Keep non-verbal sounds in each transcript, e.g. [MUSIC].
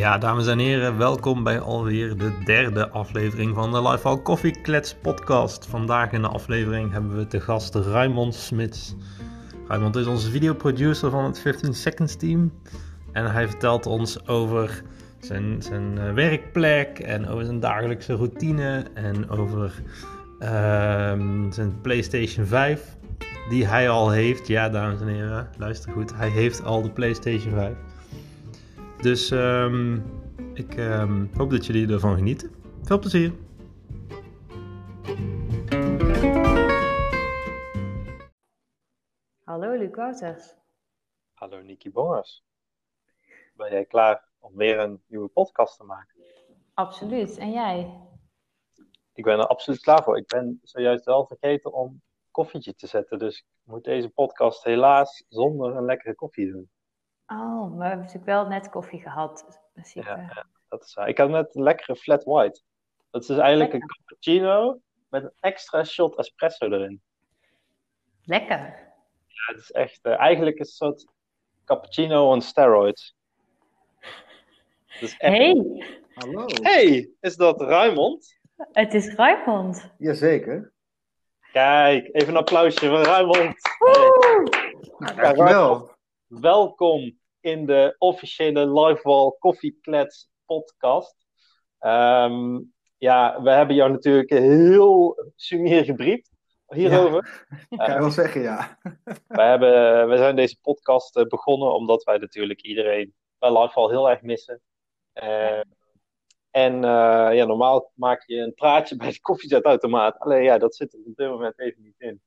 Ja, dames en heren, welkom bij alweer de derde aflevering van de Lifehaul Coffee Klets podcast. Vandaag in de aflevering hebben we te gast Raymond Smits. Raymond is onze videoproducer van het 15 Seconds team. En hij vertelt ons over zijn, zijn eh, werkplek en over zijn dagelijkse routine en over ehm, zijn PlayStation 5 die hij al heeft. Ja, dames en heren, luister goed. Hij heeft al de PlayStation 5. Dus ehm, ik ehm, hoop dat jullie ervan genieten. Veel plezier! Hallo Luc Wouters. Hallo Niki Bongers. Ben jij klaar om weer een nieuwe podcast te maken? Absoluut. En jij? Ik ben er absoluut klaar voor. Ik ben zojuist wel vergeten om koffietje te zetten. Dus ik moet deze podcast helaas zonder een lekkere koffie doen. Oh, maar we hebben natuurlijk wel net koffie gehad. Dus ik, Ja, ja, dat is waar. Ik had net een lekkere flat white. Dat is dus eigenlijk Lekker. een cappuccino met een extra shot espresso erin. Lekker. Ja, het is echt eh, eigenlijk een soort cappuccino on steroids. Echt... Hey, Hallo. Hey, is dat Raymond? het is Raymond. Jazeker. Kijk, even een applausje voor Raymond. Nou, dankjewel. Welkom in de officiële Livewall Coffee Klets podcast. Ehm, ja, we hebben jou natuurlijk heel sumier gebriefd hierover. [LAUGHS] Kan je wel zeggen, ja. [LAUGHS] We, hebben, we zijn deze podcast eh, begonnen omdat wij natuurlijk iedereen bij Livewall heel erg missen. Eh, en eh, ja, normaal maak je een praatje bij de koffiezetautomaat. Alleen ja, dat zit er op dit moment even niet in.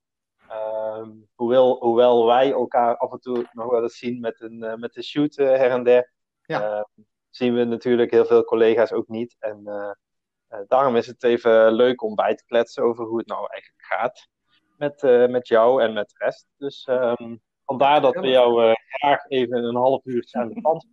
Ehm, hoewel, hoewel wij elkaar af en toe nog wel eens zien met een, eh, met een shoot eh, her en der, Ja. ehm, zien we natuurlijk heel veel collega's ook niet. En eh, daarom is het even leuk om bij te kletsen over hoe het nou eigenlijk gaat met, met jou en met de rest. Dus ehm, vandaar dat we jou graag even een half uurtje aan de kant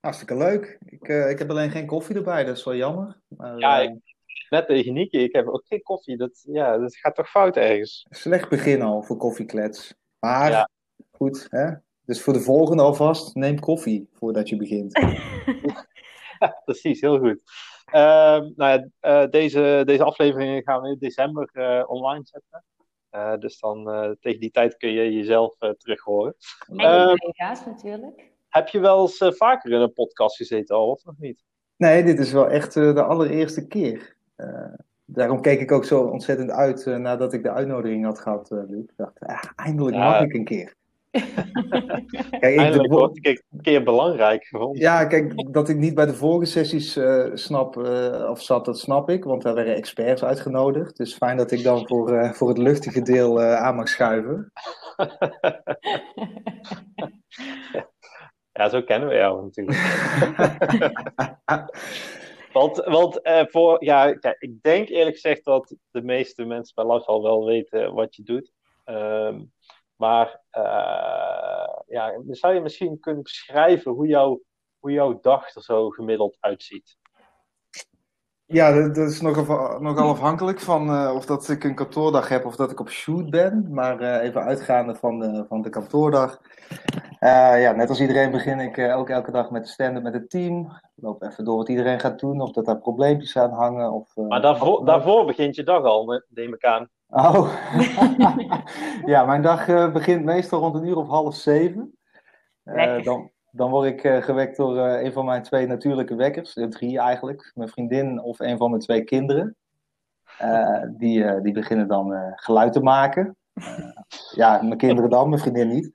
Hartstikke leuk. Ik, ik heb alleen geen koffie erbij, dat is wel jammer. Maar, Ja, ik- Net tegen Nieke, ik heb ook geen koffie. Dat, ja, dat gaat toch fout ergens? slecht begin al voor koffieklets. Maar Ja. goed, hè? Dus voor de volgende alvast, neem koffie voordat je begint. [LAUGHS] Precies, heel goed. Ehm, nou ja, eh, deze, deze aflevering gaan we in december eh, online zetten. Eh, dus dan eh, tegen die tijd kun je jezelf eh, terug horen. En Eh, je collega's natuurlijk. Heb je wel eens vaker in een podcast gezeten al, of nog niet? Nee, dit is wel echt eh, de allereerste keer. Eh, daarom keek ik ook zo ontzettend uit eh, nadat ik de uitnodiging had gehad, eh Luc. Ik dacht, ah, eindelijk Ja. mag ik een keer. [LAUGHS] Kijk, ik, Eindelijk de- wordt het een keer- belangrijk gevonden. Ja, kijk, dat ik niet bij de vorige sessies eh, snap, eh, of zat, dat snap ik, want daar werden experts uitgenodigd. Dus fijn dat ik dan voor, eh, voor het luchtige deel eh, aan mag schuiven. [LAUGHS] Ja, zo kennen we jou natuurlijk. [LAUGHS] Want, want eh, voor, ja, ik denk eerlijk gezegd dat de meeste mensen bij Lifehaul wel weten wat je doet. Ehm, maar eh, ja, zou je misschien kunnen beschrijven hoe, jouw hoe jouw dag er zo gemiddeld uitziet? Ja, dat, dat is nogal, nogal afhankelijk van eh, of dat ik een kantoordag heb of dat ik op shoot ben. Maar eh, even uitgaande van de, van de kantoordag. Eh, ja, net als iedereen begin ik eh, ook elke dag met de stand-up met het team. Ik loop even door wat iedereen gaat doen, of dat daar probleempjes aan hangen. Of, eh, Maar daarvoor, daarvoor begint je dag al, neem ik aan. Oh, [LAUGHS] ja, mijn dag eh, begint meestal rond een uur of half zeven. Eh, dan, dan word ik eh, gewekt door eh, een van mijn twee natuurlijke wekkers, drie eigenlijk, mijn vriendin of een van mijn twee kinderen. Eh, die, die beginnen dan geluid te maken. Ja, mijn kinderen dan, mijn vriendin niet.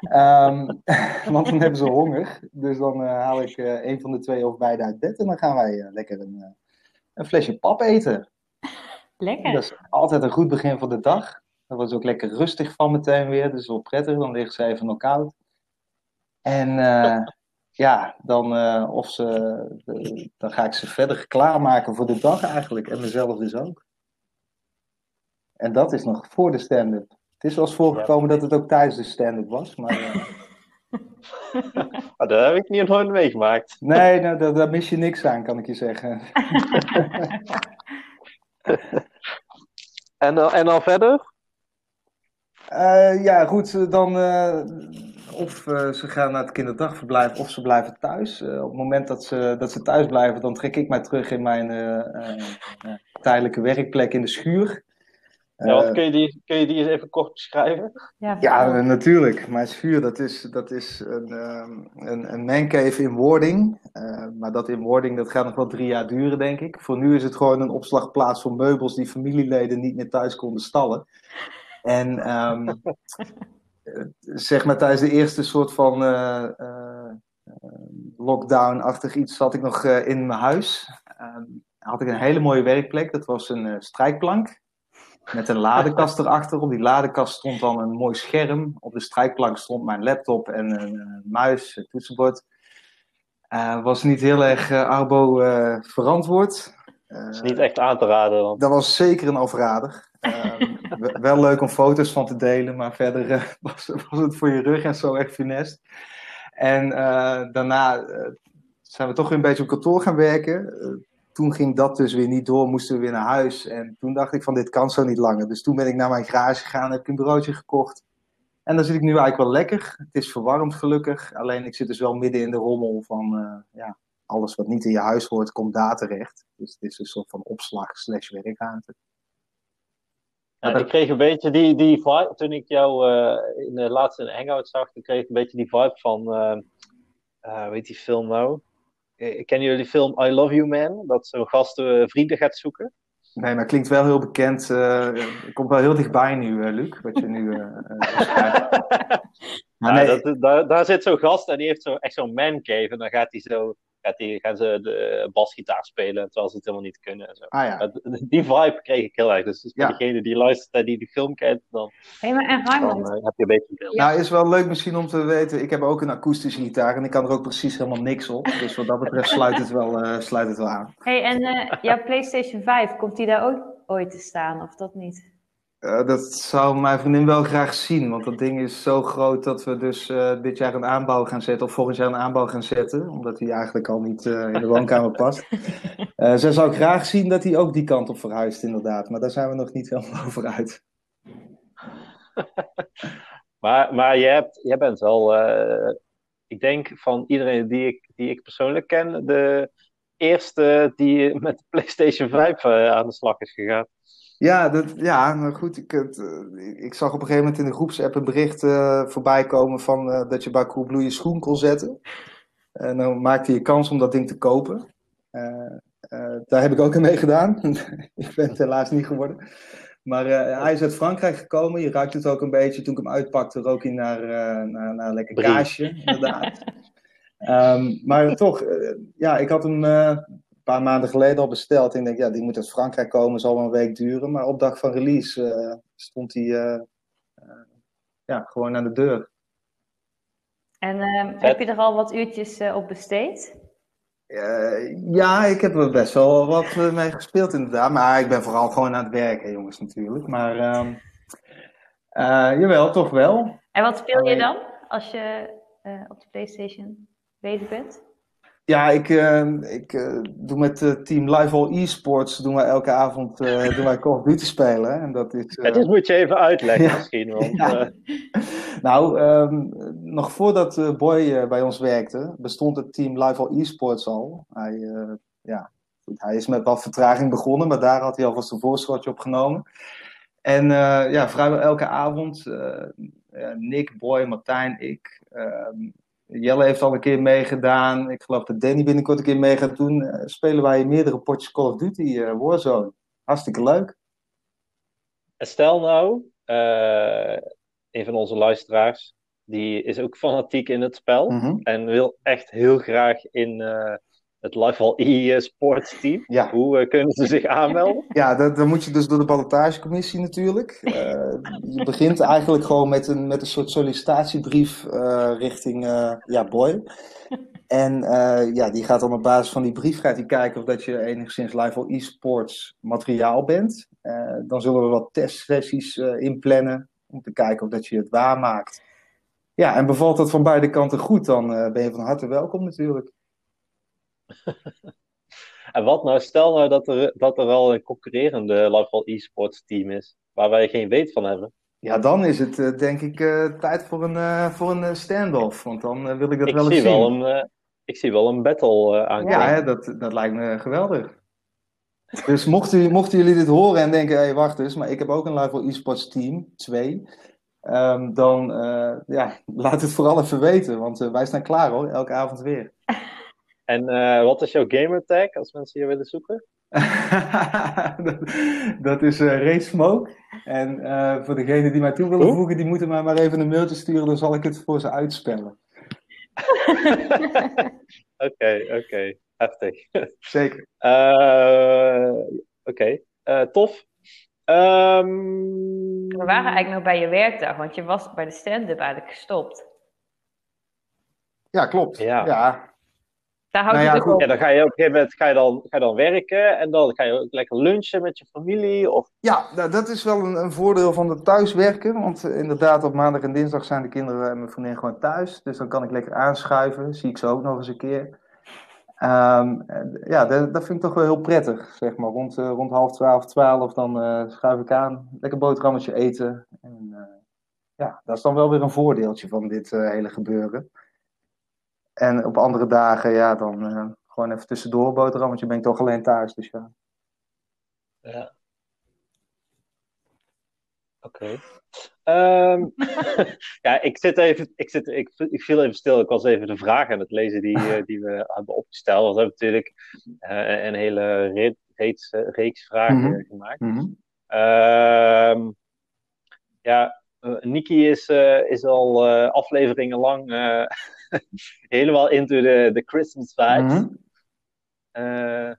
Ehm, [LAUGHS] want dan hebben ze honger. Dus dan haal ik een van de twee of beide uit bed en dan gaan wij lekker een, een flesje pap eten. Lekker. Dat is altijd een goed begin van de dag. Dat was ook lekker rustig van meteen weer. Dus wel prettig. Dan liggen ze even nog koud. En eh, [LAUGHS] ja, dan, eh, of ze, de- dan ga ik ze verder klaarmaken voor de dag eigenlijk. En mezelf dus ook. En dat is nog voor de stand-up. Het is wel eens voorgekomen dat het ook tijdens de stand-up was. Maar eh, [LAUGHS] Maar dat heb ik niet nooit meegemaakt. nee, nou, daar, daar mis je niks aan, kan ik je zeggen. [LAUGHS] En, dan- en dan verder? Ja, goed, dan of eh, ze gaan naar het kinderdagverblijf of ze blijven thuis. Eh, op het moment dat ze, dat ze thuis blijven, dan trek ik mij terug in mijn eh, tijdelijke werkplek in de schuur. Ja, wat kun, je die, kun je die eens even kort beschrijven? Ja, natuurlijk. Mijn schuur, dat is, dat is een, ehm, een, een mancave in wording. Eh, maar dat in wording, dat gaat nog wel drie jaar duren, denk ik. Voor nu is het gewoon een opslagplaats voor meubels die familieleden niet meer thuis konden stallen. En ehm, eh, [LAUGHS] zeg maar tijdens de eerste soort van eh, lockdown-achtig iets zat ik nog eh, in mijn huis. Ehm, had ik een hele mooie werkplek. Dat was een strijkplank. Met een ladekast erachter. Op die ladekast stond dan een mooi scherm. Op de strijkplank stond mijn laptop en een, muis, een toetsenbord. Was niet heel erg Arbo verantwoord. Dat is Eh, niet echt aan te raden. Want... dat was zeker een overrader. [LAUGHS] Ehm, wel leuk om foto's van te delen, maar verder eh, [LAUGHS] was, was het voor je rug en zo echt funest. En eh, daarna zijn we toch weer een beetje op kantoor gaan werken. Toen ging dat dus weer niet door, moesten we weer naar huis. En toen dacht ik van dit kan zo niet langer. Dus toen ben ik naar mijn garage gegaan, heb ik een bureautje gekocht. En daar zit ik nu eigenlijk wel lekker. Het is verwarmd gelukkig. Alleen ik zit dus wel midden in de rommel van ja, alles wat niet in je huis hoort, komt daar terecht. Dus het is een soort van opslag slash werkruimte. Ja, dat- ik kreeg een beetje die, die vibe, toen ik jou eh, in de laatste Hangout zag, toen kreeg ik een beetje die vibe van, eh eh, hoe heet die film nou? Eh, Kennen jullie de film I Love You Man? Dat zo'n gast eh, vrienden gaat zoeken. Nee, maar klinkt wel heel bekend. eh, het komt wel heel dichtbij nu, eh, Luc, wat je nu eh, eh. [LAUGHS] Maar Ja, nee, dat, daar, daar zit zo'n gast en die heeft zo, echt zo'n man cave en dan gaat hij zo, gaat die, gaan ze de basgitaar spelen terwijl ze het helemaal niet kunnen. En zo. ah ja. Die vibe kreeg ik heel erg. Dus voor Ja. degene die luistert en die die film kent, dan, Hey, maar en dan Raymond, eh, heb je een beetje beeld. Nou, is wel leuk misschien om te weten. Ik heb ook een akoestische gitaar en ik kan er ook precies helemaal niks op. Dus wat dat betreft sluit het wel, eh, sluit het wel aan. hey, en eh, jouw PlayStation 5, komt die daar ook ooit te staan of dat niet? Eh, dat zou mijn vriendin wel graag zien, want dat ding is zo groot dat we dus eh, dit jaar een aanbouw gaan zetten, of volgend jaar een aanbouw gaan zetten, omdat hij eigenlijk al niet eh, in de woonkamer past. [LAUGHS] Eh zij zou graag zien dat hij ook die kant op verhuist, inderdaad, maar daar zijn we nog niet helemaal over uit. [LAUGHS] Maar, maar je, hebt, je bent wel, eh, ik denk van iedereen die ik, die ik persoonlijk ken, de eerste die met de PlayStation 5 eh, aan de slag is gegaan. Ja, dat, ja nou goed. Ik, het, eh, ik zag op een gegeven moment in de groepsapp een bericht eh, voorbij komen van eh, dat je bij Coolblue je schoen kon zetten. En dan maakte je kans om dat ding te kopen. Daar heb ik ook aan meegedaan. [LAUGHS] ik ben het helaas niet geworden. Maar hij is uit Frankrijk gekomen. Je ruikt het ook een beetje. Toen ik hem uitpakte, rook hij naar, naar, naar lekker Brie. kaasje, inderdaad. Ehm, maar toch, ja, ik had hem paar maanden geleden al besteld. En ik denk, ja, die moet uit Frankrijk komen, zal wel een week duren. Maar op dag van release eh, stond hij eh, eh, ja, gewoon aan de deur. En eh, heb je er al wat uurtjes op besteed? Ja, ik heb er best wel wat mee gespeeld inderdaad. Maar ik ben vooral gewoon aan het werken, jongens, natuurlijk. Maar ehm, eh, jawel, toch wel. En wat speel je dan als je op de PlayStation bezig bent? Ja, ik, eh, ik eh, doe met eh, team Live All Esports doen wij elke avond eh, [LAUGHS] doen wij Call of Duty spelen. En dat is, Ja, eh, dit moet je even uitleggen [LAUGHS] Ja. misschien. Want, Ja. eh, [LAUGHS] Nou, ehm, nog voordat eh, Boy eh, bij ons werkte, bestond het team Live All Esports al. Hij, eh, ja, hij is met wat vertraging begonnen, maar daar had hij alvast een voorschotje op genomen. En eh, ja, vrijwel elke avond, eh, eh, Nick, Boy, Martijn, ik. ehm, Jelle heeft al een keer meegedaan. Ik geloof dat Danny binnenkort een keer mee gaat doen. Eh, spelen wij meerdere potjes Call of Duty eh, Warzone. Hartstikke leuk. En stel nou, eh, een van onze luisteraars, die is ook fanatiek in het spel Mhm. en wil echt heel graag in het Live All E Sports team. Ja. Hoe eh, kunnen ze zich aanmelden? [LAUGHS] Ja, dat, dan moet je dus door de ballotagecommissie natuurlijk. Eh, je begint eigenlijk gewoon met een, met een soort sollicitatiebrief eh, richting ja, Boy. En ja, die gaat dan op basis van die brief gaat die kijken of dat je enigszins live al e-sports materiaal bent. Dan zullen we wat testsessies inplannen om te kijken of dat je het waarmaakt. Ja, en bevalt dat van beide kanten goed, dan ben je van harte welkom natuurlijk. [LAUGHS] En wat nou, stel nou dat er, dat er al een concurrerende Live All E Sports team is, waar wij geen weet van hebben. Ja, dan is het eh, denk ik eh, tijd voor een, eh, voor een standoff. Want dan wil ik dat Ik wel zie eens zien. wel een, ik zie wel een battle aankomen. Ja, hè, dat, dat lijkt me geweldig. Dus mochten, mochten jullie dit horen en denken, hé, hey, wacht eens, maar ik heb ook een Live eSports team, twee. Ehm, dan eh, ja, [LAUGHS] laat het vooral even weten, want wij staan klaar hoor, elke avond weer. [LAUGHS] En eh, wat is jouw gamertag als mensen je willen zoeken? [LAUGHS] dat, dat is eh Ray Smoke. En eh, voor degenen die mij toe willen voegen, die moeten mij maar even een mailtje sturen, dan zal ik het voor ze uitspellen. [LAUGHS] Oké, oké. Heftig. Zeker. [LAUGHS] Eh, Oké, Eh, tof. Ehm, We waren eigenlijk nog bij je werkdag, want je was bij de stand-up eigenlijk gestopt. Ja, klopt. Ja. ja. Daar houdt Nou het ja, ook op. Ja, dan ga je op een gegeven moment ga je dan, ga je dan werken en dan ga je ook lekker lunchen met je familie. Of... Ja, nou, dat is wel een, een voordeel van het thuiswerken. Want eh, inderdaad, op maandag en dinsdag zijn de kinderen en mijn vriendin gewoon thuis. Dus dan kan ik lekker aanschuiven. Zie ik ze ook nog eens een keer. Ehm, ja, dat, dat vind ik toch wel heel prettig. Zeg maar. rond, eh, rond half twaalf, twaalf, dan eh, schuif ik aan. Lekker boterhammetje eten. En, eh, ja, dat is dan wel weer een voordeeltje van dit hele gebeuren. En op andere dagen, ja, dan eh, gewoon even tussendoor boterhammetje. Ben ik toch alleen thuis. Dus ja. Ja. Oké. Ehm, [LAUGHS] ja, ik zit even, ik, zit, ik, ik viel even stil. Ik was even de vraag aan het lezen die, eh, die we [LAUGHS] hebben opgesteld. We hebben natuurlijk eh, een hele re- reeks, reeks vragen Mhm. gemaakt. Mhm. Ehm, ja, Niki is, is al afleveringen lang [LAUGHS] helemaal into de, de Christmas vibes. Eh,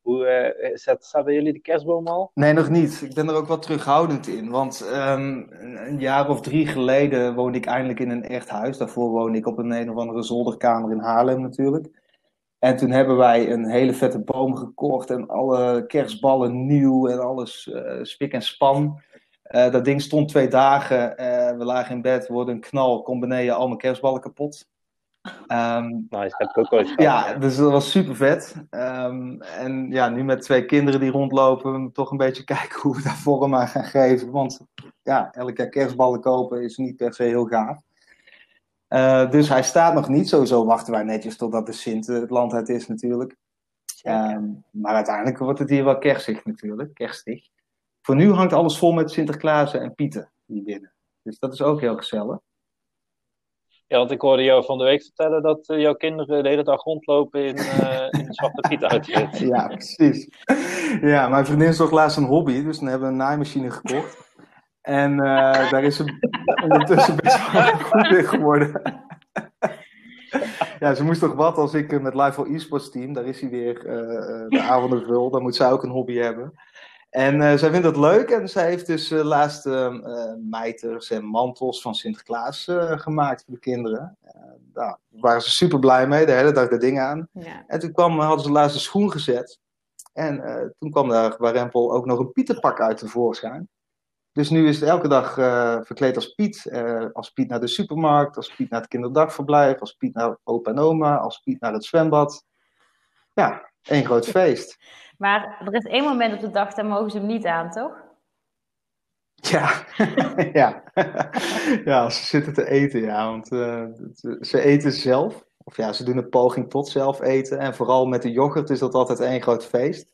hoe eh, zet- staat bij jullie de kerstboom al? Nee, nog niet. Ik ben er ook wat terughoudend in. Want ehm, een jaar of drie geleden woonde ik eindelijk in een echt huis. Daarvoor woonde ik op een een of andere zolderkamer in Haarlem natuurlijk. En toen hebben wij een hele vette boom gekocht en alle kerstballen nieuw en alles eh, spik en span. Eh, dat ding stond twee dagen. eh, we lagen in bed, worden een knal, kom beneden, al mijn kerstballen kapot. Ehm, Nice, dat heb ik ook ooit gedaan. ja, dus dat was super vet. en ja, nu met twee kinderen die rondlopen, toch een beetje [LAUGHS] kijken hoe we daar vorm aan gaan geven. Want ja, elk jaar kerstballen kopen is niet per se heel gaaf. Eh, dus hij staat nog niet. Sowieso wachten wij netjes totdat de Sint het land uit is natuurlijk. Ehm, maar uiteindelijk wordt het hier wel kerstig natuurlijk, kerstig. Voor nu hangt alles vol met Sinterklaas en Pieten hier binnen. Dus dat is ook heel gezellig. Ja, want ik hoorde jou van de week vertellen dat eh, jouw kinderen de hele dag rondlopen in, eh in een zwarte Piet. [LAUGHS] Ja, precies. Ja, mijn vriendin zocht laatst een hobby, dus dan hebben we een naaimachine gekocht. En eh, daar is ze ondertussen best wel [LAUGHS] goed in geworden. Ja, ze moest toch wat als ik met Live for Esports team, daar is hij weer eh, de avonden vul, dan moet zij ook een hobby hebben. En eh, zij vindt dat leuk en zij heeft dus eh, laatst eh, mijters en mantels van Sinterklaas gemaakt voor de kinderen. Nou, daar waren ze super blij mee, de hele dag dat ding aan. Ja. En toen kwam, hadden ze laatst een schoen gezet. En toen kwam daar bij Rempel ook nog een Pieterpak uit tevoorschijn. Dus nu is het elke dag verkleed als Piet. Als Piet naar de supermarkt, als Piet naar het kinderdagverblijf, als Piet naar opa en oma, als Piet naar het zwembad. Ja, één groot [LAUGHS] feest. Maar er is één moment op de dag, daar mogen ze hem niet aan, toch? Ja, [LAUGHS] ja. [LAUGHS] ja, ze zitten te eten, ja. Want eh, het- ze eten zelf. Of ja, ze doen een poging tot zelf eten. En vooral met de yoghurt is dat altijd één groot feest.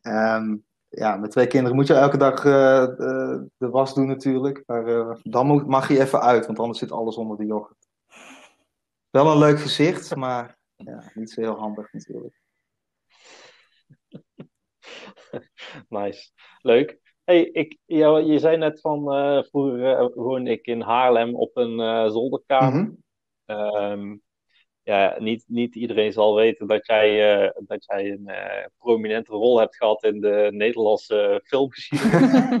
Ehm, ja, met twee kinderen moet je elke dag eh, eh, de was doen natuurlijk. Maar eh, dan moet, mag je even uit, want anders zit alles onder de yoghurt. Wel een leuk gezicht, maar ja, niet zo heel handig natuurlijk. [LAUGHS] Nice, leuk. Hey, ik, jou, je zei net van eh, vroeger eh, woonde ik in Haarlem op een eh, zolderkamer. Mhm. Ehm, ja, niet, niet iedereen zal weten dat jij, dat jij een prominente rol hebt gehad in de Nederlandse filmgeschiedenis. [LAUGHS]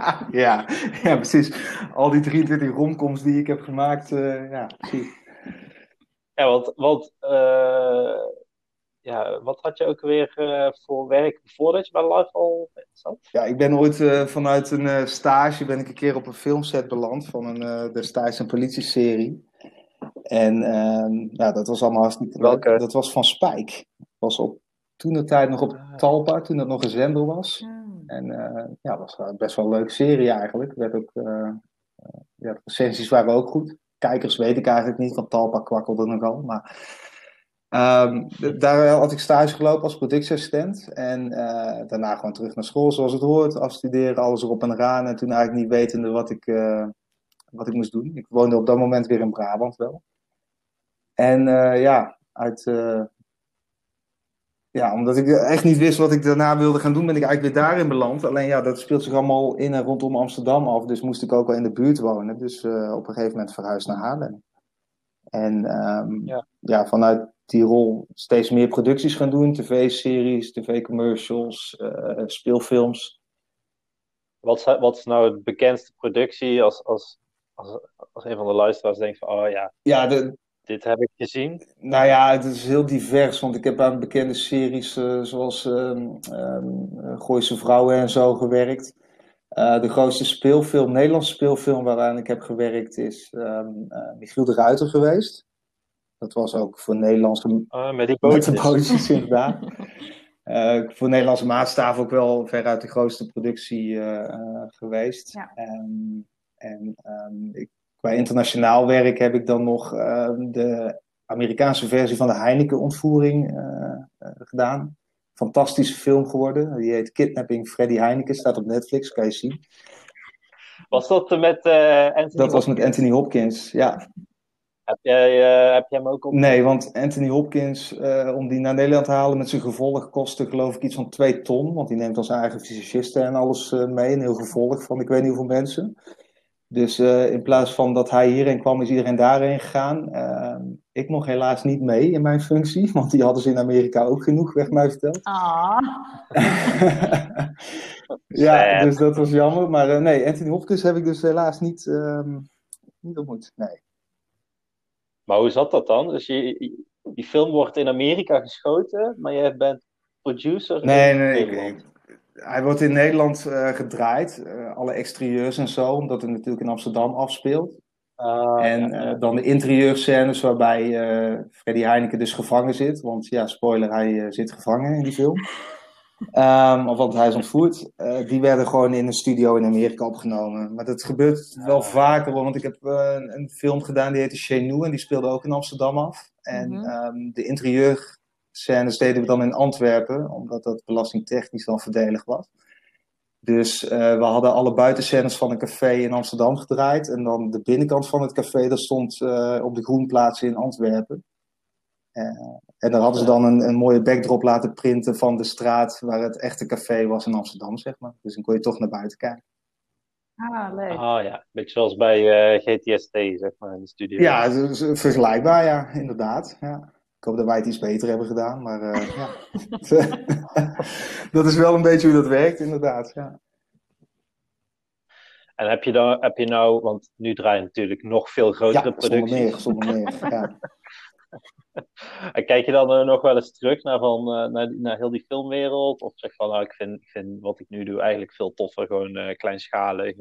[LAUGHS] ja, ja, precies. Al die 23 romcoms die ik heb gemaakt, ja, precies. Ja, want, want ja, wat had je ook weer eh, voor werk voordat je bij Live al zat? Ja, ik ben ooit eh, vanuit een eh, stage ben ik een keer op een filmset beland van een eh destijds een politieserie. En ehm, ja, dat was allemaal hartstikke leuk. Welke? Dat was van Spijk. was op toen de tijd nog op Ah. Talpa, toen dat nog een zender was. Hmm. En uh, ja, was best wel een leuke serie eigenlijk. Werd ook, uh, ja, de recensies waren ook goed. Kijkers weet ik eigenlijk niet, want Talpa kwakkelde nogal. Maar um, daar had ik stage gelopen als productieassistent. En uh, daarna gewoon terug naar school zoals het hoort. Afstuderen, alles erop en eraan. En toen eigenlijk niet wetende wat ik, wat ik moest doen. Ik woonde op dat moment weer in Brabant wel. En ja, uit ja, omdat ik echt niet wist wat ik daarna wilde gaan doen, ben ik eigenlijk weer daarin beland. Alleen ja, dat speelt zich allemaal in en rondom Amsterdam af. Dus moest ik ook wel in de buurt wonen. Dus op een gegeven moment verhuisd naar Haarlem. En um, ja. ja. vanuit die rol steeds meer producties gaan doen. TV-series, tv-commercials, uh, speelfilms. Wat is, wat is nou het bekendste productie als, als, als, als een van de luisteraars denkt van, oh ja. Ja, de, dit heb ik gezien. Nou ja, het is heel divers, want ik heb aan bekende series uh, zoals uh, Gooise Vrouwen en zo gewerkt. Uh, de grootste speelfilm, Nederlandse speelfilm waaraan ik heb gewerkt is um, Michiel de Ruiter geweest. Dat was ook voor Nederlandse... Uh, met die bootjes. Met de bootjes, inderdaad. [LAUGHS] voor Nederlandse maatstaf ook wel veruit de grootste productie geweest. Ja. Um, en um, ik Qua internationaal werk heb ik dan nog ehm, de Amerikaanse versie van de Heineken-ontvoering eh, eh, gedaan. Fantastische film geworden. Die heet Kidnapping Freddy Heineken. Staat op Netflix, kan je zien. Was dat met uh, Anthony Dat was met Anthony Hopkins, ja. Heb jij, uh, heb jij hem ook op? Nee, want Anthony Hopkins, uh, om die naar Nederland te halen met zijn gevolg, kostte geloof ik iets van 2 ton. Want die neemt zijn eigen fysicisten en alles mee. Een heel gevolg van ik weet niet hoeveel mensen. Dus uh, in plaats van dat hij hierheen kwam, is iedereen daarheen gegaan. Uh, ik nog helaas niet mee in mijn functie, want die hadden ze in Amerika ook genoeg, werd mij verteld. Ah. [LAUGHS] ja, dus dat was jammer. Maar uh, nee, Anthony Hopkins heb ik dus helaas niet, um, niet ontmoet. Nee. Maar hoe zat dat dan? Dus je, die film wordt in Amerika geschoten, maar jij bent producer? Nee, nee, nee hij wordt in Nederland uh, gedraaid, uh, alle exterieurs en zo, omdat het natuurlijk in Amsterdam afspeelt. Uh, en ja. dan de interieurscènes waarbij Freddy Heineken dus gevangen zit. Want ja, spoiler, hij zit gevangen in die film. Um, [LAUGHS] of want hij is ontvoerd. die werden gewoon in een studio in Amerika opgenomen. Maar dat gebeurt wel vaker, want ik heb een, een, film gedaan die heette Chenou en die speelde ook in Amsterdam af. En mm -hmm. um, de interieur scènes deden we dan in Antwerpen, omdat dat belastingtechnisch dan verdelig was. Dus uh, we hadden alle buitenscènes van een café in Amsterdam gedraaid. En dan de binnenkant van het café, dat stond uh, op de groenplaats in Antwerpen. Uh, en daar hadden ze dan een, een, mooie backdrop laten printen van de straat waar het echte café was in Amsterdam, zeg maar. Dus dan kon je toch naar buiten kijken. Ah, leuk. Ah ja, beetje zoals bij GTST, zeg maar, in de studio. Ja, vergelijkbaar, ja, inderdaad. Ja. Ik hoop dat wij het iets beter hebben gedaan, maar uh, ja. [LAUGHS] dat is wel een beetje hoe dat werkt, inderdaad. Ja. En heb je, dan, heb je nou, want nu draai je natuurlijk nog veel grotere ja, producties. meer, zonder meer, ja. [LAUGHS] en kijk je dan uh, nog wel eens terug naar, van, uh, naar, naar heel die filmwereld? Of zeg van, nou, ik vind, ik vind wat ik nu doe eigenlijk veel toffer, gewoon kleinschalig?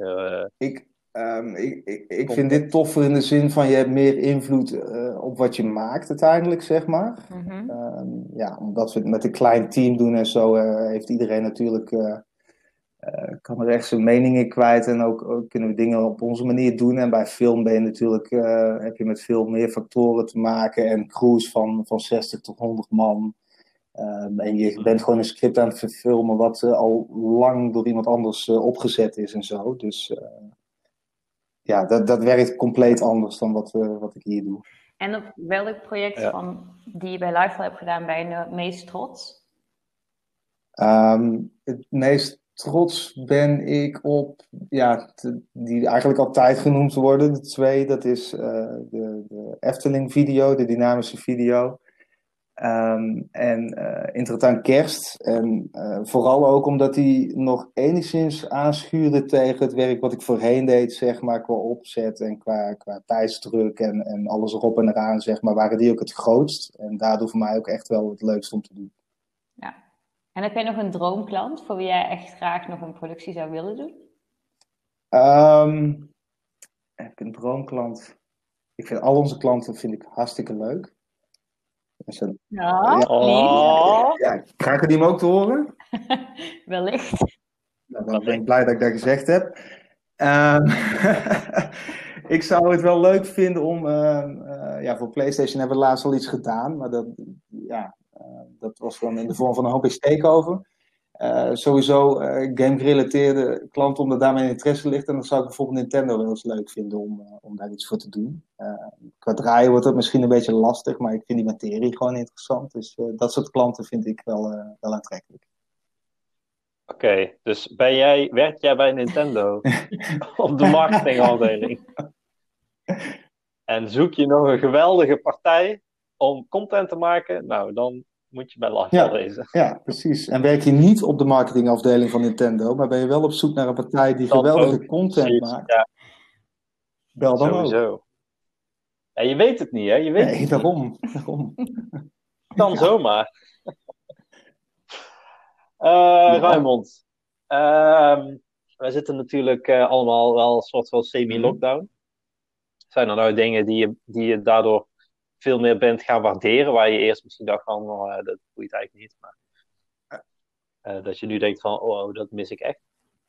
Ik, Um, ik, ik, ik vind dit toffer in de zin van je hebt meer invloed uh, op wat je maakt uiteindelijk, zeg maar. Mm -hmm. um, ja, omdat we het met een klein team doen en zo, uh, heeft iedereen natuurlijk, uh, kan er echt zijn meningen kwijt en ook, ook, kunnen we dingen op onze manier doen. En bij film ben je natuurlijk, heb je met veel meer factoren te maken en crews van, van 60 tot 100 man. Um, en je bent gewoon een script aan het verfilmen wat al lang door iemand anders opgezet is en zo. Dus ja, dat, dat werkt compleet anders dan wat, uh, wat ik hier doe. En op welk project ja. van, die je bij Lifestyle hebt gedaan ben je het meest trots? Um, het meest trots ben ik op, ja, te, die eigenlijk altijd genoemd worden, de twee. Dat is uh, de, de Efteling video, de dynamische video. Um, en uh, Kerst. En uh, vooral ook omdat hij nog enigszins aanschuurde tegen het werk wat ik voorheen deed, zeg maar, qua opzet en qua, qua tijdsdruk en, en alles erop en eraan, zeg maar, waren die ook het grootst. En daardoor voor mij ook echt wel het leukst om te doen. Ja. En heb jij nog een droomklant voor wie jij echt graag nog een productie zou willen doen? Um, heb ik een droomklant? Ik vind al onze klanten vind ik hartstikke leuk. Ja, ja, oh. ja, krijgen die hem ook te horen? [LAUGHS] Wellicht. Nou, dan ben ik blij dat ik dat gezegd heb. Ehm, [LAUGHS] ik zou het wel leuk vinden om. ehm, eh, ja, voor PlayStation hebben we laatst al iets gedaan. Maar dat, ja, eh, dat was gewoon in de vorm van een homepage takeover. Eh, sowieso eh, game-gerelateerde klanten, omdat daar mijn interesse ligt. En dan zou ik bijvoorbeeld Nintendo wel eens leuk vinden om, eh, om daar iets voor te doen. Eh, qua draaien wordt het misschien een beetje lastig, maar ik vind die materie gewoon interessant. Dus dat soort klanten vind ik wel, wel aantrekkelijk. Oké, dus ben jij, werk jij bij Nintendo [LAUGHS] op de marketingafdeling? En zoek je nog een geweldige partij om content te maken? Nou, dan moet je bij Lifestyle Ja. wezen. Ja, precies. En werk je niet op de marketingafdeling van Nintendo, maar ben je wel op zoek naar een partij die geweldige ook, content precies. maakt, Ja, bel dan ook. sowieso. Ja, je weet het niet, hè? Je weet Nee, het daarom. daarom. [LAUGHS] kan zomaar. [LAUGHS] Eh Raymond, ehm, wij zitten natuurlijk eh, allemaal wel een soort van semi-lockdown. Zijn er nou dingen die je, die je daardoor veel meer bent gaan waarderen, waar je eerst misschien dacht van, oh, eh, dat boeit eigenlijk niet, maar eh, dat je nu denkt van, oh, dat mis ik echt.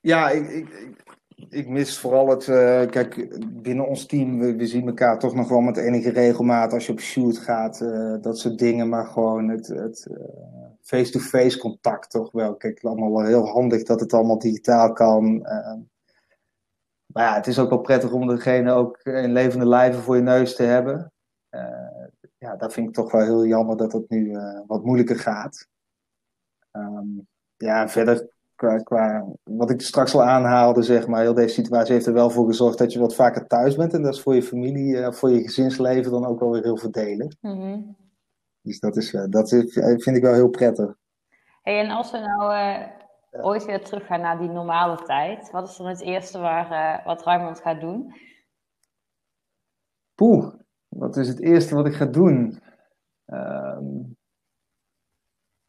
Ja, ik, ik, ik, mis vooral het. eh, kijk, binnen ons team, we, zien elkaar toch nog wel met enige regelmaat als je op shoot gaat, dat soort dingen. Maar gewoon het, het face-to-face contact toch wel. Kijk, allemaal wel heel handig dat het allemaal digitaal kan. eh. maar ja, het is ook wel prettig om degene ook in levende lijven voor je neus te hebben. Ja, dat vind ik toch wel heel jammer dat het nu eh, wat moeilijker gaat. Ehm, ja, verder qua, qua wat ik straks al aanhaalde, zeg maar, heel deze situatie heeft er wel voor gezorgd dat je wat vaker thuis bent. En dat is voor je familie, eh, voor je gezinsleven dan ook wel weer heel voordelig. Mhm. Dus dat, is, eh, dat is, vind ik wel heel prettig. Hey, en als we nou ooit weer teruggaan naar die normale tijd, wat is dan het eerste waar, wat Raymond gaat doen? Poeh, wat is het eerste wat ik ga doen? Ehm,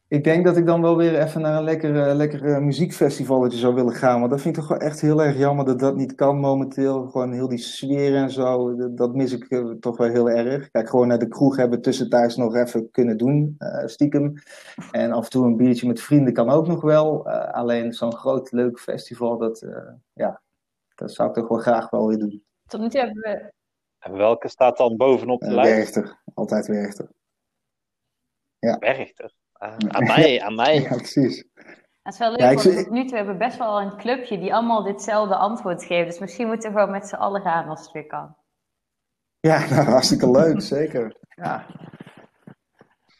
ik denk dat ik dan wel weer even naar een lekker, lekker eh, muziekfestivalletje zou willen gaan. Want dat vind ik toch wel echt heel erg jammer dat dat niet kan momenteel. Gewoon heel die sfeer en zo, dat, mis ik eh, toch wel heel erg. Kijk, gewoon naar de kroeg hebben tussentijds nog even kunnen doen, eh, stiekem. En af en toe een biertje met vrienden kan ook nog wel. Eh, alleen zo'n groot leuk festival, dat, ja, dat zou ik toch wel graag wel weer doen. Tot nu toe hebben we En welke staat dan bovenop de Uh, lijst? Werchter, altijd Werchter. Werchter. Ah, aan mij, aan mij. [LAUGHS] Ja, precies. Dat is wel leuk, Ja, ik want nu toe hebben we best wel een clubje die allemaal ditzelfde antwoord geeft. Dus misschien moeten we gewoon met z'n allen gaan als het weer kan. Ja, [LAUGHS] nou, hartstikke leuk, zeker. Ja.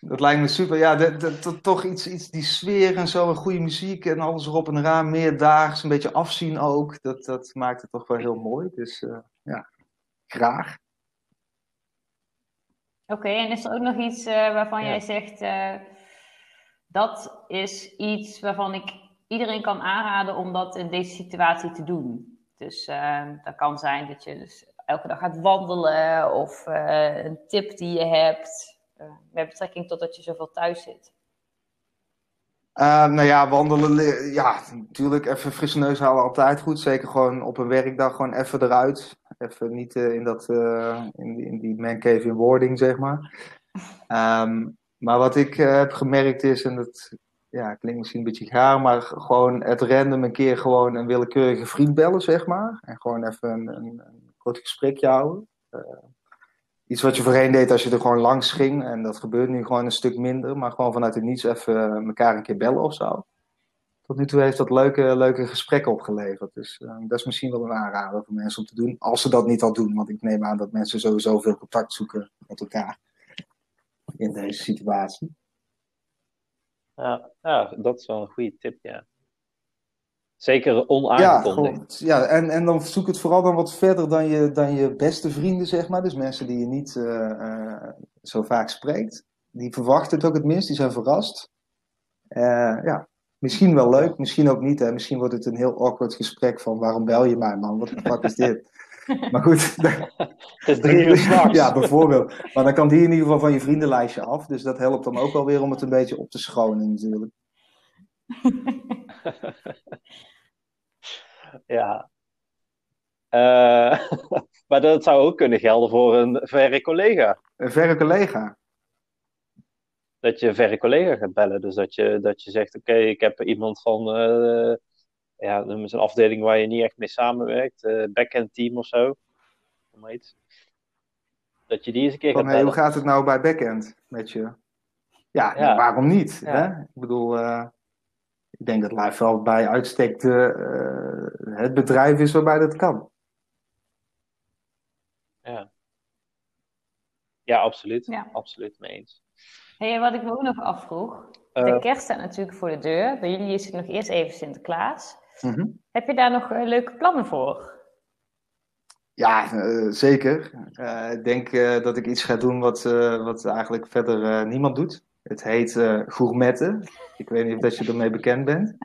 Dat lijkt me super. Ja, toch iets, iets, die sfeer en zo, en goede muziek en alles erop en eraan, meerdaags, een beetje afzien ook. Dat, dat maakt het toch wel heel mooi. Dus eh, ja, graag. Oké, en is er ook nog iets eh, waarvan Ja. jij zegt, eh, dat is iets waarvan ik iedereen kan aanraden om dat in deze situatie te doen? Dus eh, dat kan zijn dat je dus elke dag gaat wandelen of eh, een tip die je hebt met betrekking tot dat je zoveel thuis zit. Eh, nou ja, wandelen, le- ja, natuurlijk even frisse neus halen altijd goed. Zeker gewoon op een werkdag gewoon even eruit. Even niet eh, in, dat, eh, in, die- in die man cave in wording, zeg maar. Ehm, maar wat ik eh, heb gemerkt is, en dat ja, klinkt misschien een beetje gaar, maar gewoon het random een keer gewoon een willekeurige vriend bellen, zeg maar. En gewoon even een, een, een kort gesprekje houden. Eh, iets wat je voorheen deed als je er gewoon langs ging. En dat gebeurt nu gewoon een stuk minder. Maar gewoon vanuit het niets even elkaar een keer bellen of zo. Tot nu toe heeft dat leuke, leuke gesprekken opgeleverd. Dus eh, dat is misschien wel een aanrader voor mensen om te doen. Als ze dat niet al doen. Want ik neem aan dat mensen sowieso veel contact zoeken met elkaar. In deze situatie. Ja, ja, dat is wel een goede tip, ja. Zeker Ja, onaangekondigd. gewoon, ja en, en dan zoek het vooral dan wat verder dan je, dan je beste vrienden, zeg maar. Dus mensen die je niet eh, eh, zo vaak spreekt. Die verwachten het ook het minst, die zijn verrast. Eh, ja, misschien wel leuk, misschien ook niet. Hè. Misschien wordt het een heel awkward gesprek van waarom bel je mij man, wat de fuck is dit? [LAUGHS] Maar goed, [LAUGHS] Het is drie uur s'nachts. ja, bijvoorbeeld. Maar dan kan die in ieder geval van je vriendenlijstje af. Dus dat helpt dan ook wel weer om het een beetje op te schonen natuurlijk. [LAUGHS] Ja. Eh, [LAUGHS] maar dat zou ook kunnen gelden voor een verre collega. Een verre collega. Dat je een verre collega gaat bellen. Dus dat je, dat je zegt, oké, ik heb iemand van, eh, ja, noem eens een afdeling waar je niet echt mee samenwerkt, uh, backend team of zo. Om iets. Dat je die eens een keer Van, gaat hey, hoe bellen. gaat het nou bij backend met je? Ja, Ja. waarom niet? Ja. Hè? Ik bedoel, ik denk dat Lifeveld bij uitstek de, eh, het bedrijf is waarbij dat kan. Ja. ja, absoluut. Ja. Absoluut mee eens. Hey, wat ik me ook nog afvroeg. Eh. De kerst staat natuurlijk voor de deur. Bij jullie is het nog eerst even Sinterklaas. Mhm. Heb je daar nog eh, leuke plannen voor? Ja, zeker. Eh, ik denk eh, dat ik iets ga doen wat, eh, wat eigenlijk verder eh, niemand doet. Het heet eh gourmetten. Ik weet niet of dat je ermee bekend bent.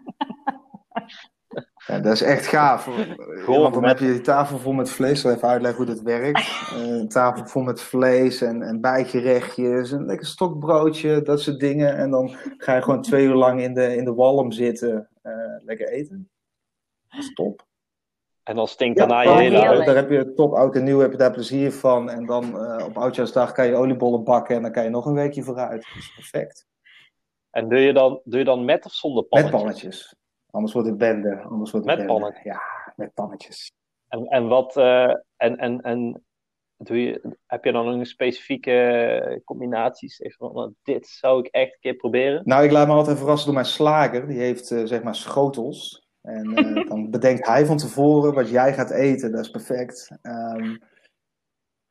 Ja, dat is echt gaaf. Want dan heb je die tafel vol met vlees. Ik zal even uitleggen hoe dat werkt. Eh, een tafel vol met vlees en, en bijgerechtjes. Een lekker stokbroodje, dat soort dingen. En dan ga je gewoon twee uur lang in de, in de walm zitten. eh, lekker eten. Dat is top. En dan stinkt Ja, daarna je hele huis. daar heb je top oud en nieuw, heb je daar plezier van. En dan eh, op oudjaarsdag kan je oliebollen bakken en dan kan je nog een weekje vooruit. Dat is perfect. En doe je, dan, doe je dan met of zonder Met pannetjes? pannetjes. Anders wordt het bende. Anders wordt het Met bende. pannetjes? Ja, met pannetjes. En, en wat, eh, en, en, en doe je, heb je dan een specifieke combinaties? Even, van, nou, dit zou ik echt een keer proberen. Nou, ik laat me altijd verrassen door mijn slager. Die heeft eh, zeg maar schotels. En eh, [LAUGHS] dan bedenkt hij van tevoren wat jij gaat eten. Dat is perfect. Ehm,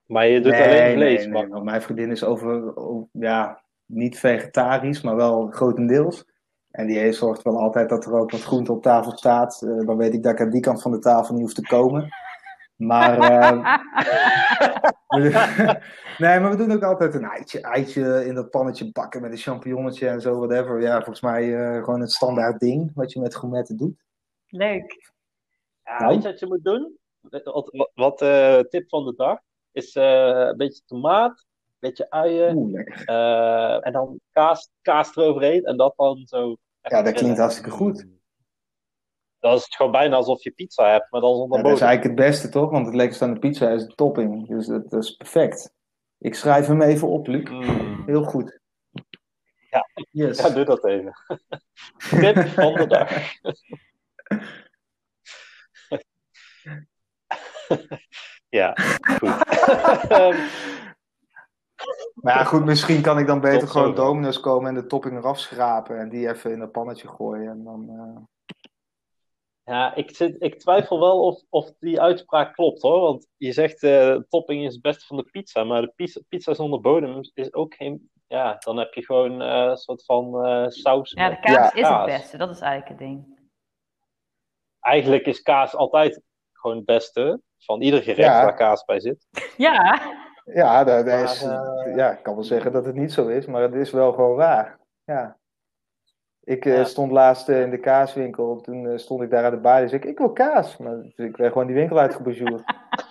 Maar je doet nee, alleen vlees. nee, maar- nee, want mijn vriendin is over, over- ja, niet vegetarisch, maar wel grotendeels. En die heeft- zorgt wel altijd dat er ook wat groente op tafel staat. Eh, dan weet ik dat ik aan die kant van de tafel niet hoef te komen. Maar, [LAUGHS] eh, [LAUGHS] nee, maar we doen ook altijd een eitje, eitje in dat pannetje bakken met een champignonnetje en zo, whatever. Ja, volgens mij eh, gewoon het standaard ding wat je met gourmetten doet. Leuk. Ja, Nou? weet je wat je moet doen? Wat, eh, tip van de dag is eh, een beetje tomaat, een beetje uien Oeh, eh, en dan kaas, kaas eroverheen en dat dan zo. Ja, dat klinkt hartstikke goed. Dat is het gewoon bijna alsof je pizza hebt, maar dan zonder Ja, dat is eigenlijk het beste, toch? Want het lekkerste aan de pizza is de topping. Dus dat, dat is perfect. Ik schrijf hem even op, Luc. Mm. Heel goed. Ja. Yes. Ja, doe dat even. [LAUGHS] Tip van de dag. [LAUGHS] [LAUGHS] ja, goed. [LAUGHS] Ehm, Maar ja, goed, misschien kan ik dan beter gewoon zover. Domino's komen en de topping eraf schrapen en die even in een pannetje gooien. En dan, eh, ja, ik, zit, ik twijfel wel of, of die uitspraak klopt hoor. Want je zegt eh topping is het beste van de pizza. Maar de pizza, pizza zonder bodem is ook geen. Ja, dan heb je gewoon eh, een soort van eh, saus. Ja, de kaas Ja, is het beste. Dat is eigenlijk het ding. Eigenlijk is kaas altijd gewoon het beste van ieder gerecht Ja. waar kaas bij zit. Ja. ja, dat, is, eh, ja, ik kan wel zeggen dat het niet zo is, maar het is wel gewoon waar. Ja. Ik eh, Ja. stond laatst eh, in de kaaswinkel, toen eh, stond ik daar aan de balie en zei ik, ik wil kaas. Maar dus ik werd gewoon die winkel uitgebonjourd.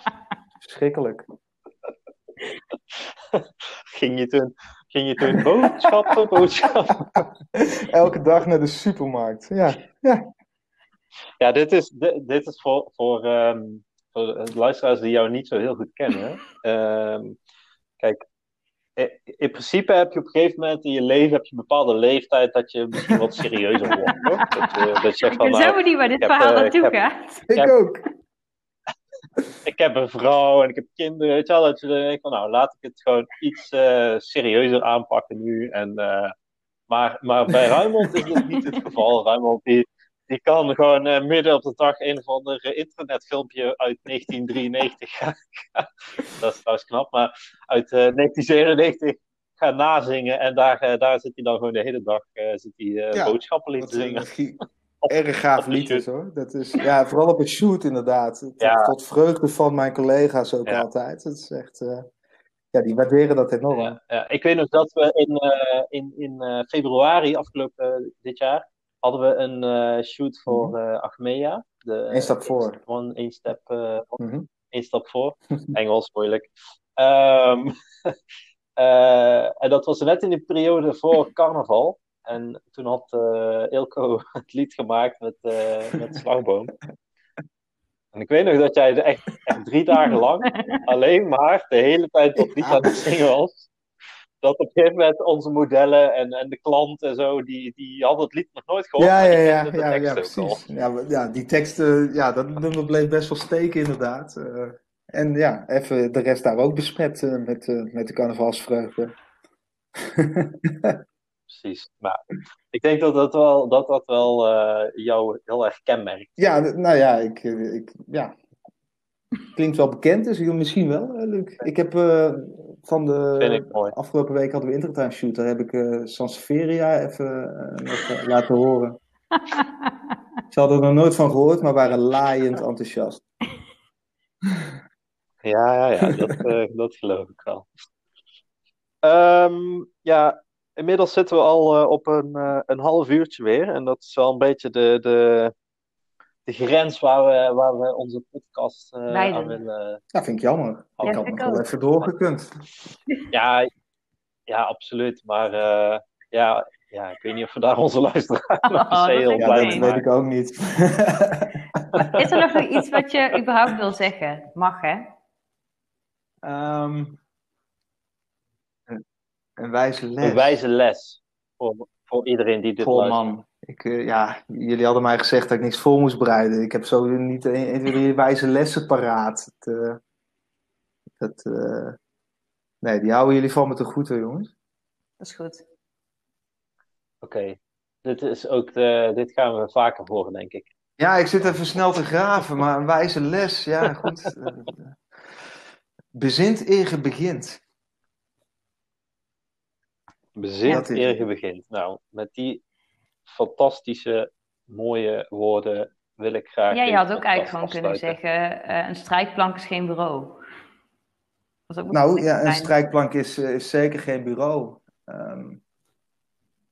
[LAUGHS] Verschrikkelijk. [LAUGHS] Ging je toen, ging je toen boodschappen, [LAUGHS] boodschappen? Elke dag naar de supermarkt. Ja, ja. Ja, dit is, dit, dit is voor, voor, ehm, voor luisteraars die jou niet zo heel goed kennen. [LAUGHS] Ehm, kijk, in principe heb je op een gegeven moment in je leven heb je een bepaalde leeftijd dat je misschien wat serieuzer wordt. [LAUGHS] Toch? Dat, je, dat je zegt Ik van, ben zo nou, benieuwd waar dit ik heb, verhaal eh, naartoe gaat. Ik ook. [LAUGHS] ik heb een vrouw en ik heb kinderen. Weet je wel, dat je denkt van, nou, laat ik het gewoon iets eh, serieuzer aanpakken nu. En, eh, maar, maar bij Ruimond is dat niet het geval. Ruimond die, die kan gewoon eh, midden op de dag een of ander eh, internetfilmpje uit 1993 gaan. dat is trouwens knap, maar uit eh, 1997 gaan nazingen. En daar, daar zit hij dan gewoon de hele dag zit hij, Ja, boodschappen Wat te zingen. Op- [LAUGHS] erg gaaf lied is hoor. Dat is, ja, vooral op een shoot inderdaad. Tot, Ja. tot vreugde van mijn collega's ook Ja. altijd. Dat is echt, ja, die waarderen dat enorm. Ja, ja. Ik weet nog dat we in, in, in februari afgelopen dit jaar hadden we een eh, shoot voor eh Achmea. De, Eén stap voor. One, één step, eh, Mhm. één stap voor. [LAUGHS] Engels, moeilijk. Ehm, [LAUGHS] eh, en dat was net in de periode voor [LAUGHS] carnaval. En toen had Ilko het lied gemaakt met, met Slagboom. En ik weet nog dat jij er echt, echt drie dagen lang alleen maar de hele tijd dat lied aan het zingen was. Dat op een gegeven moment onze modellen en, en de klant en zo, die, die hadden het lied nog nooit gehoord. Ja, ja, die ja, ja, ja, precies. Ja, ja, die teksten, ja, dat nummer bleef best wel steken inderdaad. Eh, en ja, even de rest daar ook besmet eh, met, eh, met de carnavalsvreugde. [LAUGHS] Precies. Maar ik denk dat dat wel, dat, dat wel jou heel erg kenmerkt. Ja, nou ja, ik, ik, ja. Klinkt wel bekend, dus misschien wel, Luc. Ik heb van de afgelopen week hadden we Intertime Shoot, daar heb ik eh Sansevieria even eh, nog, eh, laten horen. [LAUGHS] Ze hadden er nog nooit van gehoord, maar waren laaiend enthousiast. Ja, ja, ja dat, [LAUGHS] dat geloof ik wel. Ehm, ja, inmiddels zitten we al op een, een half uurtje weer. En dat is wel een beetje de, de, de grens waar we, waar we onze podcast eh, aan willen. Ja, vind ik jammer. Ik Ja, had ik nog wel even doorgekund. [LAUGHS] Ja, ja, absoluut. Maar eh, ja, ja, ik weet niet of we daar onze luisteraar [LAUGHS] nog per Oh, se dat heel weet ik blij mee dat weet ik ook niet. Is er nog [LAUGHS] iets wat je überhaupt wil zeggen? Mag, hè? Ehm, een, een wijze les. Een wijze les voor, voor iedereen die dit Goh, luistert. man. Ik, eh, ja, jullie hadden mij gezegd dat ik niks voor moest bereiden. Ik heb zo niet een, een van die wijze lessen paraat. Het, eh, dat, eh, nee, die houden jullie van me te goed hoor, jongens. Dat is goed. Oké, dit is ook de, dit gaan we vaker horen, denk ik. Ja, ik zit even snel te graven, maar een wijze les, ja, goed. Bezint eer je begint. Bezint eer je begint. Nou, met die fantastische, mooie woorden wil ik graag. Ja, je had ook eigenlijk gewoon kunnen zeggen: eh, een strijkplank is geen bureau. Was ook Nou een ja, een strijkplank is, eh, is zeker geen bureau. Ehm,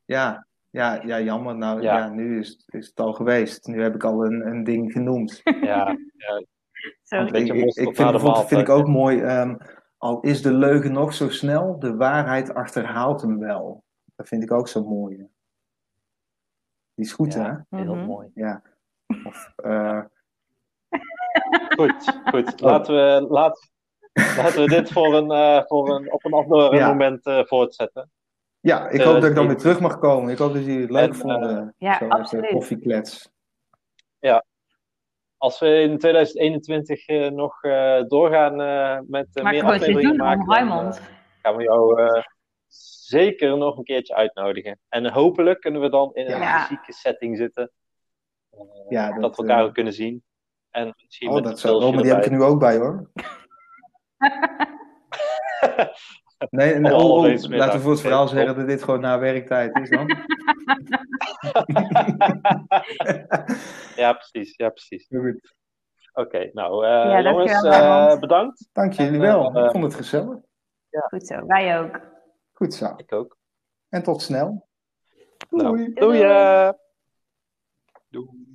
ja, ja, ja, jammer. Nou Ja. ja, nu is, is het al geweest. Nu heb ik al een, een ding genoemd. [LAUGHS] Ja, beetje ik, vind, bijvoorbeeld- vind ik ook mooi. ehm, al is de leugen nog zo snel, de waarheid achterhaalt hem wel. Dat vind ik ook zo mooi. Die is goed, Ja. hè? heel Mhm. mooi. Ja. Of, eh, [LAUGHS] Goed, goed. Laten we, laat, laten we dit voor een, eh, voor een, op een ander Ja. moment eh, voortzetten. ja, ik hoop dat ik dan weer terug mag komen. Ik hoop dat jullie het leuk En, vonden. ja, absoluut. koffieklets. Als we in 2021 eh, nog eh, doorgaan eh, met Maar meer afleveringen doen maken, dan, gaan we jou eh, zeker nog een keertje uitnodigen. En hopelijk kunnen we dan in een Ja. fysieke setting zitten. Eh, Ja, dat, dat, we elkaar eh, kunnen zien. En misschien Oh, met dat zou, oh, pilsje maar die heb ik er nu ook bij hoor. [LAUGHS] Nee, oh, oh, laten we voor het verhaal zeggen dat dit gewoon na werktijd is dan. [LAUGHS] ja, precies. Ja, precies. Goed. Oké, nou eh, Ja, jongens, eh, bedankt. Dank jullie wel. Ik vond het gezellig. Goed zo, wij ook. Goed zo. Ik ook. En tot snel. Nou, Doei. doei. Doei.